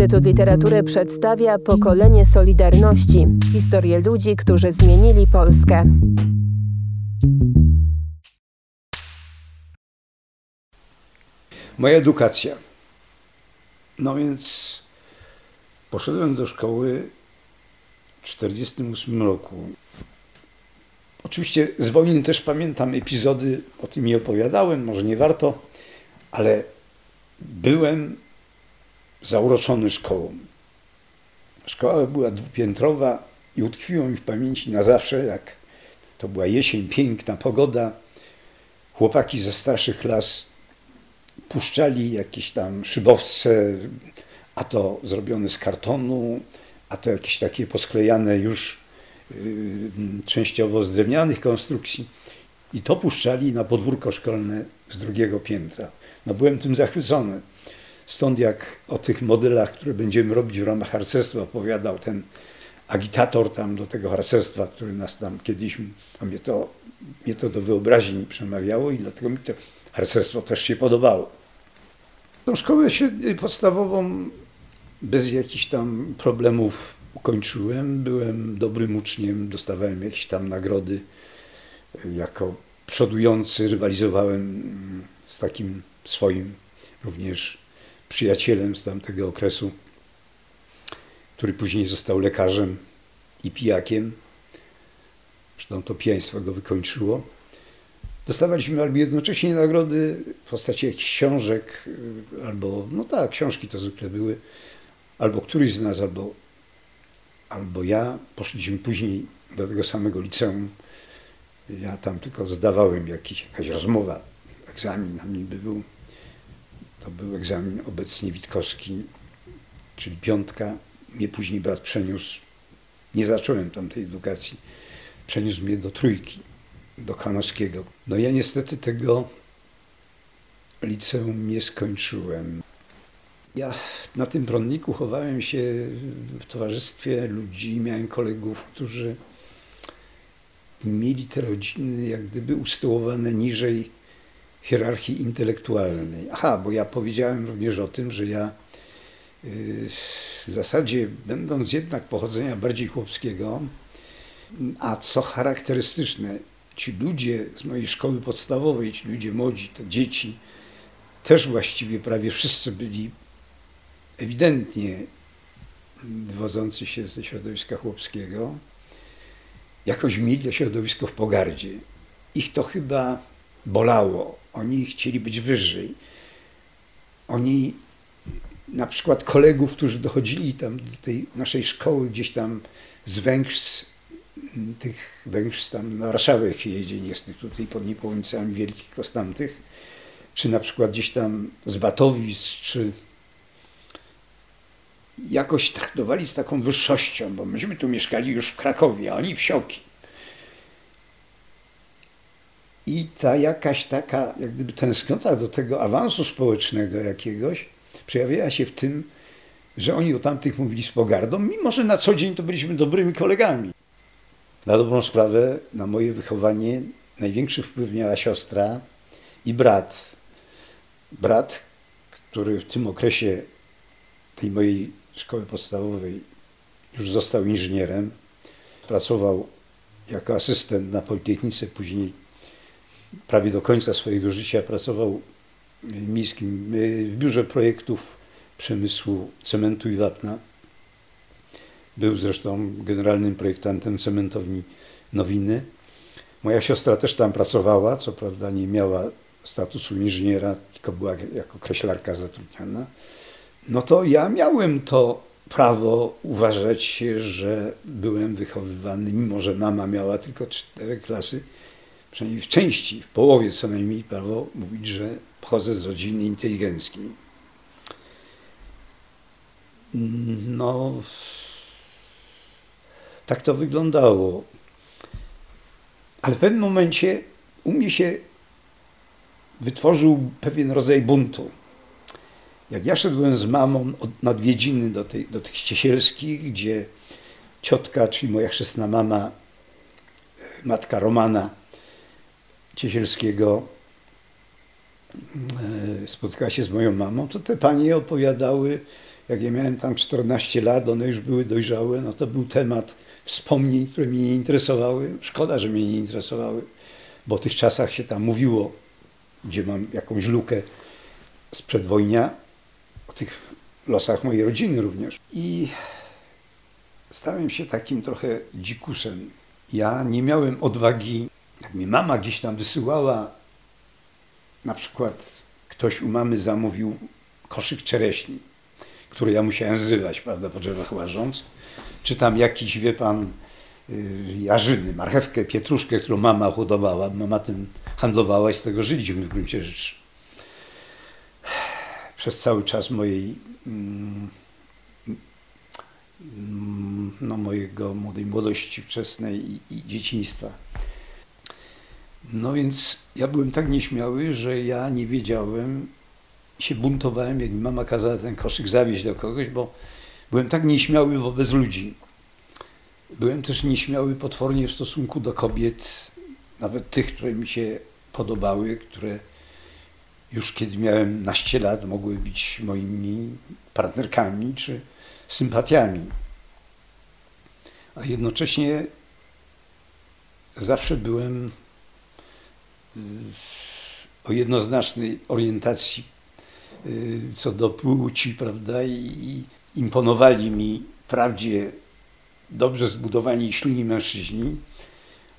Instytut Literatury przedstawia Pokolenie Solidarności historię ludzi, którzy zmienili Polskę. Moja edukacja. No więc poszedłem do szkoły w 1948 roku. Oczywiście z wojny też pamiętam epizody, o tym nie opowiadałem, może nie warto, ale byłem zauroczony szkołą. Szkoła była dwupiętrowa i utkwiło mi w pamięci na zawsze, jak to była jesień, piękna pogoda. Chłopaki ze starszych klas puszczali jakieś tam szybowce, a to zrobione z kartonu, a to jakieś takie posklejane już yy, częściowo z drewnianych konstrukcji. I to puszczali na podwórko szkolne z drugiego piętra. No byłem tym zachwycony. Stąd jak o tych modelach, które będziemy robić w ramach harcerstwa opowiadał ten agitator tam do tego harcerstwa, który nas tam kiedyś, a mnie to, mnie to do wyobraźni przemawiało i dlatego mi to harcerstwo też się podobało. Tą szkołę podstawową bez jakichś tam problemów ukończyłem. Byłem dobrym uczniem, dostawałem jakieś tam nagrody. Jako przodujący rywalizowałem z takim swoim również przyjacielem z tamtego okresu, który później został lekarzem i pijakiem. Zresztą to pijaństwo go wykończyło. Dostawaliśmy albo jednocześnie nagrody w postaci książek, albo, no tak, książki to zwykle były, albo któryś z nas, albo, albo ja. Poszliśmy później do tego samego liceum. Ja tam tylko zdawałem jakiś, jakaś rozmowa, egzamin na niby był. To był egzamin obecnie Witkowski, czyli piątka. Mnie później brat przeniósł, nie zacząłem tam tej edukacji, przeniósł mnie do trójki, do Kanowskiego. No ja niestety tego liceum nie skończyłem. Ja na tym prądniku chowałem się w towarzystwie ludzi, miałem kolegów, którzy mieli te rodziny jak gdyby ustołowane niżej hierarchii intelektualnej. Aha, bo ja powiedziałem również o tym, że ja y, w zasadzie, będąc jednak pochodzenia bardziej chłopskiego, a co charakterystyczne, ci ludzie z mojej szkoły podstawowej, ci ludzie młodzi, to dzieci, też właściwie prawie wszyscy byli ewidentnie wywodzący się ze środowiska chłopskiego, jakoś mieli to środowisko w pogardzie. Ich to chyba bolało. Oni chcieli być wyżej. Oni, na przykład kolegów, którzy dochodzili tam do tej naszej szkoły gdzieś tam z Węgrz, tych Węgrz tam na Warszawę z tych tutaj pod Niepołomicami wielkich, tylko z tamtych, czy na przykład gdzieś tam z Batowic, czy jakoś traktowali z taką wyższością, bo myśmy tu mieszkali już w Krakowie, a oni w Sioki. I ta jakaś taka, jak gdyby tęsknota do tego awansu społecznego jakiegoś przejawiała się w tym, że oni o tamtych mówili z pogardą, mimo że na co dzień to byliśmy dobrymi kolegami. Na dobrą sprawę, na moje wychowanie największy wpływ miała siostra i brat. Brat, który w tym okresie tej mojej szkoły podstawowej już został inżynierem, pracował jako asystent na Politechnice, później prawie do końca swojego życia pracował w miejskim, w biurze projektów przemysłu cementu i wapna. Był zresztą generalnym projektantem cementowni Nowiny. Moja siostra też tam pracowała, co prawda nie miała statusu inżyniera, tylko była jako kreślarka zatrudniana. No to ja miałem to prawo uważać się, że byłem wychowywany, mimo że mama miała tylko cztery klasy, przynajmniej w części, w połowie co najmniej prawo mówić, że pochodzę z rodziny inteligenckiej. No, tak to wyglądało. Ale w pewnym momencie u mnie się wytworzył pewien rodzaj buntu. Jak ja szedłem z mamą od nadwiedziny do, tej, do tych ściesielskich, gdzie ciotka, czyli moja chrzestna mama, matka Romana Ciesielskiego, e, spotkała się z moją mamą, to te panie opowiadały jak ja miałem tam 14 lat, one już były dojrzałe, no to był temat wspomnień, które mnie nie interesowały. Szkoda, że mnie nie interesowały, bo w tych czasach się tam mówiło, gdzie mam jakąś lukę z przedwojnia, o tych losach mojej rodziny również. I stałem się takim trochę dzikusem. Ja nie miałem odwagi, jak mi mama gdzieś tam wysyłała, na przykład ktoś u mamy zamówił koszyk czereśni, który ja musiałem zrywać, prawda, po drzewach łażąc, czy tam jakiś, wie pan, yy, jarzyny, marchewkę, pietruszkę, którą mama hodowała, mama tym handlowała i z tego żyliśmy w gruncie rzeczy. Przez cały czas mojej mm, mm, no, mojego młodej młodości wczesnej i, i dzieciństwa. No więc ja byłem tak nieśmiały, że ja nie wiedziałem, się buntowałem, jak mi mama kazała ten koszyk zawieźć do kogoś, bo byłem tak nieśmiały wobec ludzi. Byłem też nieśmiały potwornie w stosunku do kobiet, nawet tych, które mi się podobały, które już kiedy miałem naście lat mogły być moimi partnerkami czy sympatiami. A jednocześnie zawsze byłem o jednoznacznej orientacji y, co do płci, prawda, i imponowali mi wprawdzie dobrze zbudowani i śluni mężczyźni,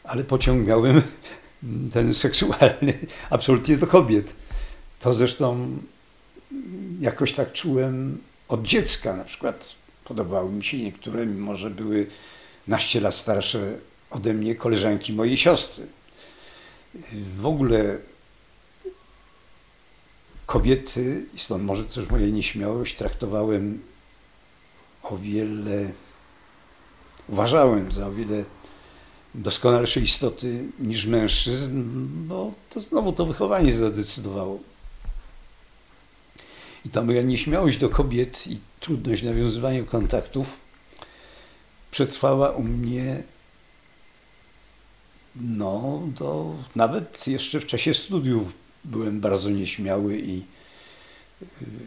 ale pociąg miałem ten seksualny absolutnie do kobiet. To zresztą jakoś tak czułem od dziecka. Na przykład podobały mi się niektóre, mimo że były naście lat starsze ode mnie, koleżanki mojej siostry. W ogóle kobiety, i stąd może też moja nieśmiałość, traktowałem o wiele, uważałem za o wiele doskonalsze istoty niż mężczyzn, bo to znowu to wychowanie zadecydowało. I ta moja nieśmiałość do kobiet i trudność nawiązywania kontaktów przetrwała u mnie no, to nawet jeszcze w czasie studiów byłem bardzo nieśmiały i,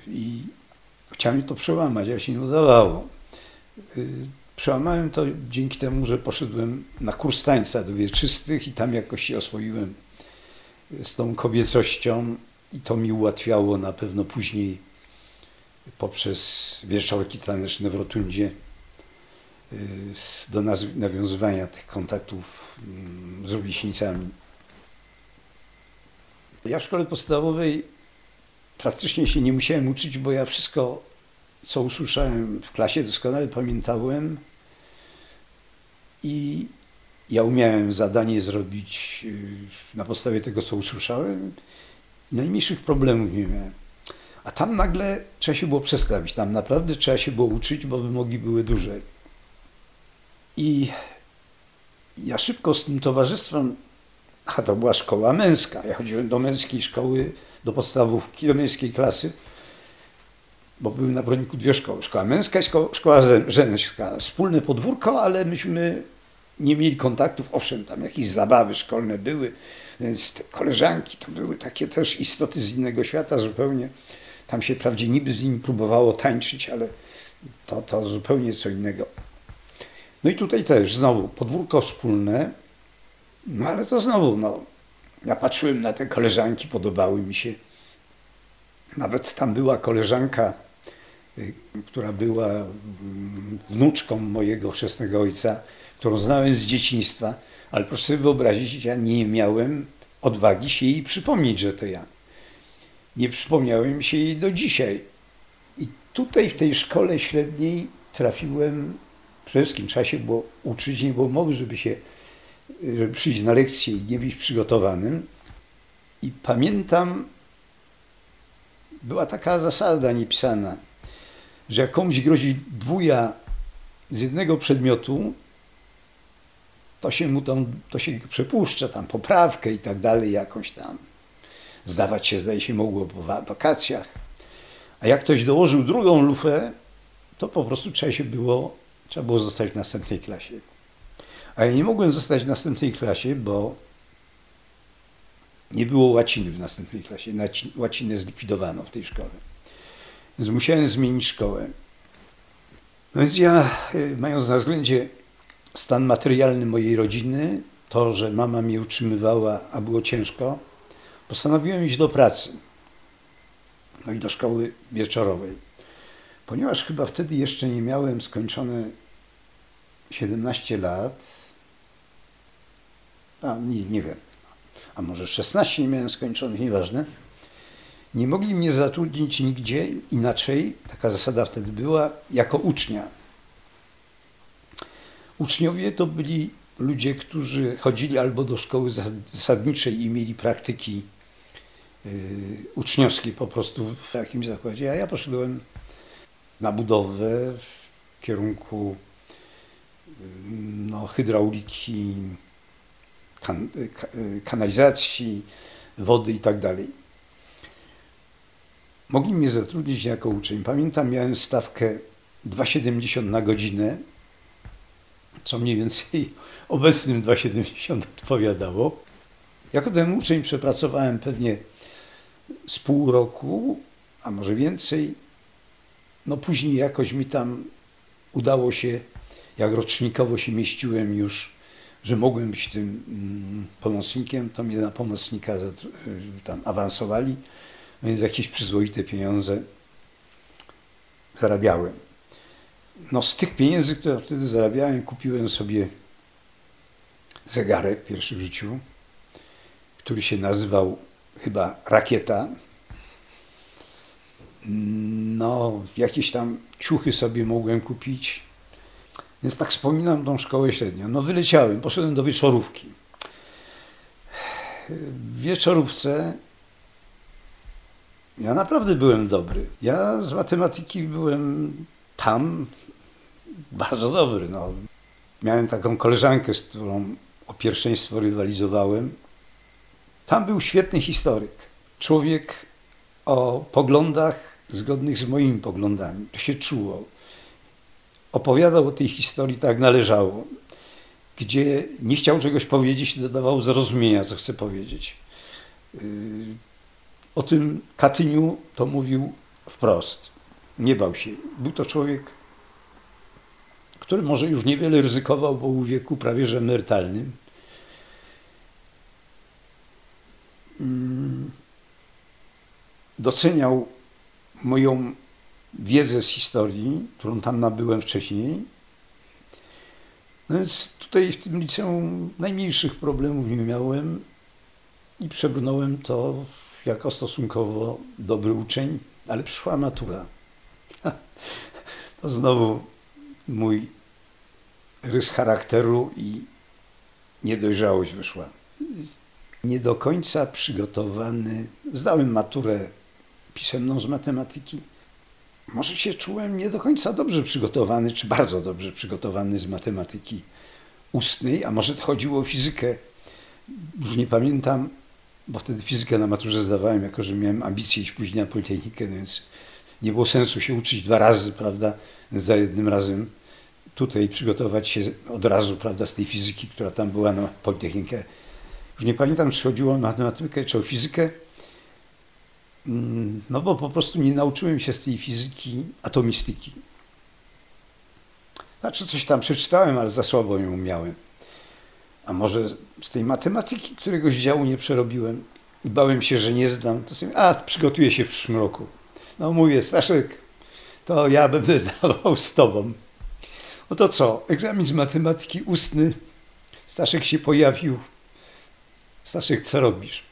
i chciałem to przełamać, a się nie udawało. Przełamałem to dzięki temu, że poszedłem na kurs tańca do wieczystych i tam jakoś się oswoiłem z tą kobiecością i to mi ułatwiało na pewno później poprzez wieczorki taneczne w Rotundzie do nawiązywania tych kontaktów mm, z rówieśnicami. Ja w szkole podstawowej praktycznie się nie musiałem uczyć, bo ja wszystko, co usłyszałem w klasie, doskonale pamiętałem i ja umiałem zadanie zrobić y, na podstawie tego, co usłyszałem. Najmniejszych problemów nie miałem. A tam nagle trzeba się było przestawić. Tam naprawdę trzeba się było uczyć, bo wymogi były duże. I ja szybko z tym towarzystwem, a to była szkoła męska. Ja chodziłem do męskiej szkoły, do podstawówki, do męskiej klasy, bo były na broniku dwie szkoły. Szkoła męska i szkoła żeńska. Wspólne podwórko, ale myśmy nie mieli kontaktów. Owszem, tam jakieś zabawy szkolne były, więc te koleżanki to były takie też istoty z innego świata zupełnie. Tam się wprawdzie niby z nimi próbowało tańczyć, ale to, to zupełnie co innego. No i tutaj też znowu podwórko wspólne, no ale to znowu, no, ja patrzyłem na te koleżanki, podobały mi się. Nawet tam była koleżanka, y, która była mm, wnuczką mojego chrzestnego ojca, którą znałem z dzieciństwa, ale proszę sobie wyobrazić, ja nie miałem odwagi się jej przypomnieć, że to ja nie przypomniałem się jej do dzisiaj. I tutaj w tej szkole średniej trafiłem, wszystkim trzeba się było uczyć, nie było mowy, żeby się, żeby przyjść na lekcję i nie być przygotowanym. I pamiętam, była taka zasada niepisana, że jak komuś grozi dwuja z jednego przedmiotu, to się mu tam, to się przepuszcza tam poprawkę i tak dalej, jakąś tam Zdawać się, zdaje się, mogło po wakacjach. A jak ktoś dołożył drugą lufę, to po prostu trzeba się było, trzeba było zostać w następnej klasie. A ja nie mogłem zostać w następnej klasie, bo nie było łaciny w następnej klasie. Łacinę zlikwidowano w tej szkole. Więc musiałem zmienić szkołę. No więc ja, y, mając na względzie stan materialny mojej rodziny, to, że mama mnie utrzymywała, a było ciężko, postanowiłem iść do pracy. No i do szkoły wieczorowej. Ponieważ chyba wtedy jeszcze nie miałem skończone 17 lat, a nie, nie wiem, a może 16 nie miałem skończonych, nieważne, nie mogli mnie zatrudnić nigdzie inaczej, taka zasada wtedy była, jako ucznia. Uczniowie to byli ludzie, którzy chodzili albo do szkoły zasadniczej i mieli praktyki yy, uczniowskie po prostu w takim zakładzie, a ja poszedłem na budowę w kierunku no, hydrauliki, kan, kanalizacji, wody i tak. Mogli mnie zatrudnić jako uczeń. Pamiętam, miałem stawkę 2,70 na godzinę, co mniej więcej obecnym 2,70 odpowiadało. Jako ten uczeń przepracowałem pewnie z pół roku, a może więcej. No później jakoś mi tam udało się, jak rocznikowo się mieściłem już, że mogłem być tym mm, pomocnikiem, to mnie na pomocnika tam awansowali więc jakieś przyzwoite pieniądze zarabiałem. No z tych pieniędzy, które wtedy zarabiałem, kupiłem sobie zegarek pierwszy w życiu, który się nazywał chyba Rakieta. No, jakieś tam ciuchy sobie mogłem kupić. Więc tak wspominam tą szkołę średnią. No wyleciałem, poszedłem do wieczorówki. W wieczorówce ja naprawdę byłem dobry. Ja z matematyki byłem tam bardzo dobry. No. Miałem taką koleżankę, z którą o pierwszeństwo rywalizowałem. Tam był świetny historyk. Człowiek o poglądach zgodnych z moimi poglądami. To się czuło. Opowiadał o tej historii tak należało. Gdzie nie chciał czegoś powiedzieć, dodawał zrozumienia, co chce powiedzieć. Yy, o tym Katyniu to mówił wprost. Nie bał się. Był to człowiek, który może już niewiele ryzykował, bo w wieku prawie że emerytalnym. Mm. Doceniał moją wiedzę z historii, którą tam nabyłem wcześniej. No więc tutaj w tym liceum najmniejszych problemów nie miałem i przebrnąłem to jako stosunkowo dobry uczeń, ale przyszła matura. To znowu mój rys charakteru i niedojrzałość wyszła. Nie do końca przygotowany. Zdałem maturę pisemną z matematyki. Może się czułem nie do końca dobrze przygotowany, czy bardzo dobrze przygotowany z matematyki ustnej, a może chodziło o fizykę. Już nie pamiętam, bo wtedy fizykę na maturze zdawałem, jako że miałem ambicje iść później na Politechnikę, no więc nie było sensu się uczyć dwa razy, prawda, za jednym razem tutaj przygotować się od razu, prawda, z tej fizyki, która tam była na Politechnikę. Już nie pamiętam, czy chodziło o matematykę, czy o fizykę, no bo po prostu nie nauczyłem się z tej fizyki atomistyki. Znaczy coś tam przeczytałem, ale za słabo ją miałem a może z tej matematyki któregoś działu nie przerobiłem i bałem się, że nie zdam, to sobie, a przygotuję się w przyszłym roku. No mówię, Staszek, to ja będę zdawał z tobą. No to co, egzamin z matematyki ustny, Staszek się pojawił. Staszek, co robisz?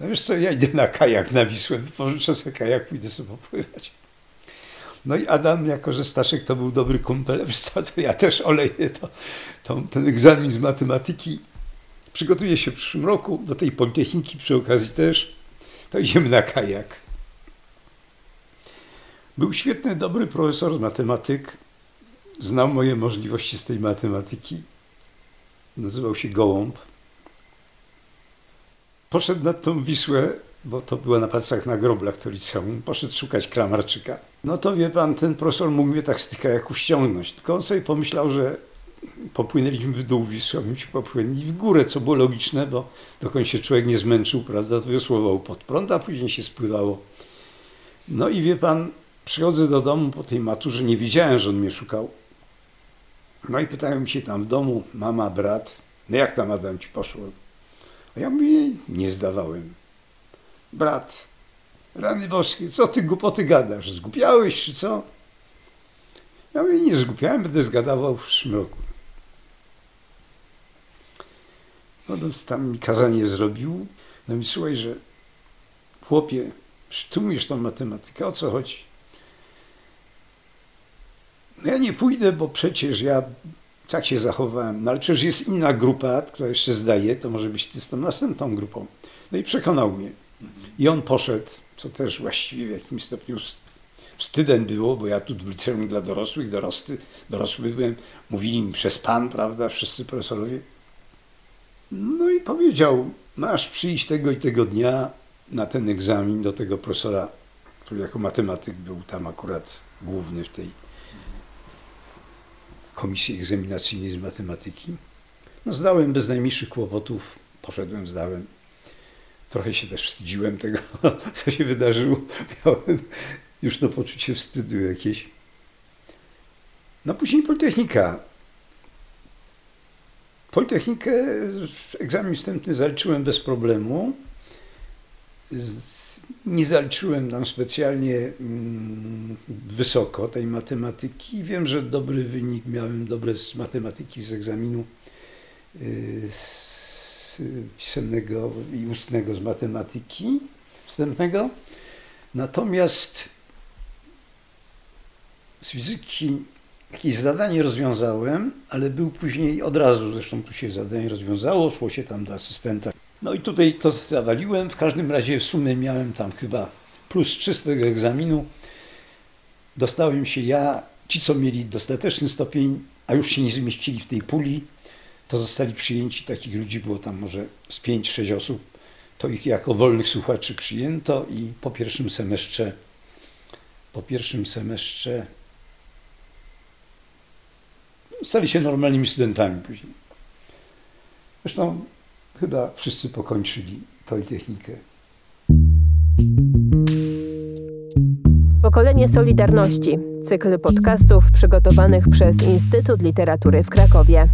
No wiesz co, ja idę na kajak na Wisłę, pożyczę sobie kajak, pójdę sobie popływać. No i Adam, jako że Staszek to był dobry kumpel, wiesz co, to ja też oleję to, to, ten egzamin z matematyki. Przygotuję się w przyszłym roku do tej Politechniki przy okazji też. To idziemy na kajak. Był świetny, dobry profesor matematyk. Znał moje możliwości z tej matematyki. Nazywał się Gołąb. Poszedł nad tą Wisłę bo to było na palcach na groblach to liceum, poszedł szukać Kramarczyka. No to wie pan, ten profesor mógł mnie tak styka jak uściągnąć, tylko on sobie pomyślał, że popłynęliśmy w dół Wisły, a się popłynęli w górę, co było logiczne, bo dokąd się człowiek nie zmęczył, prawda, to wiosłował pod prąd, a później się spływało. No i wie pan, Przychodzę do domu po tej maturze, nie wiedziałem, że on mnie szukał. No i pytają się tam w domu, mama, brat, no jak tam Adam ci poszło? Ja mówię, nie zdawałem. Brat, rany boskie, co ty głupoty gadasz? Zgupiałeś czy co? Ja mówię, nie zgupiałem, będę zgadawał w przyszłym roku. No tam mi kazanie zrobił. No i słuchaj, że chłopie, tu tą matematykę, o co chodzi? No ja nie pójdę, bo przecież ja tak się zachowałem. No ale przecież jest inna grupa, która jeszcze zdaje, to może być ty z tą następną grupą. No i przekonał mnie. I on poszedł, co też właściwie w jakimś stopniu wstydem było, bo ja tu w liceum dla dorosłych, dorosły, dorosły byłem, mówili mi przez pan, prawda, wszyscy profesorowie. No i powiedział, masz przyjść tego i tego dnia na ten egzamin do tego profesora, który jako matematyk był tam akurat główny w tej komisji egzaminacyjnej z matematyki. No zdałem bez najmniejszych kłopotów, poszedłem, zdałem. Trochę się też wstydziłem tego, co się wydarzyło. Miałem już to poczucie wstydu jakieś. No później Politechnika. Politechnikę, egzamin wstępny zaliczyłem bez problemu. Nie zaliczyłem tam specjalnie mm, wysoko tej matematyki. Wiem, że dobry wynik miałem, dobre z matematyki z egzaminu y, z pisemnego i ustnego z matematyki wstępnego. Natomiast z fizyki jakieś zadanie rozwiązałem, ale był później od razu, zresztą tu się zadanie rozwiązało, szło się tam do asystenta. No i tutaj to zawaliłem, w każdym razie w sumie miałem tam chyba plus 3 z tego egzaminu. Dostałem się ja, ci co mieli dostateczny stopień, a już się nie zmieścili w tej puli, to zostali przyjęci, takich ludzi było tam może z 5-6 osób, to ich jako wolnych słuchaczy przyjęto i po pierwszym semestrze, po pierwszym semestrze stali się normalnymi studentami później. Zresztą Chyba wszyscy pokończyli Politechnikę. Pokolenie Solidarności. Cykl podcastów przygotowanych przez Instytut Literatury w Krakowie.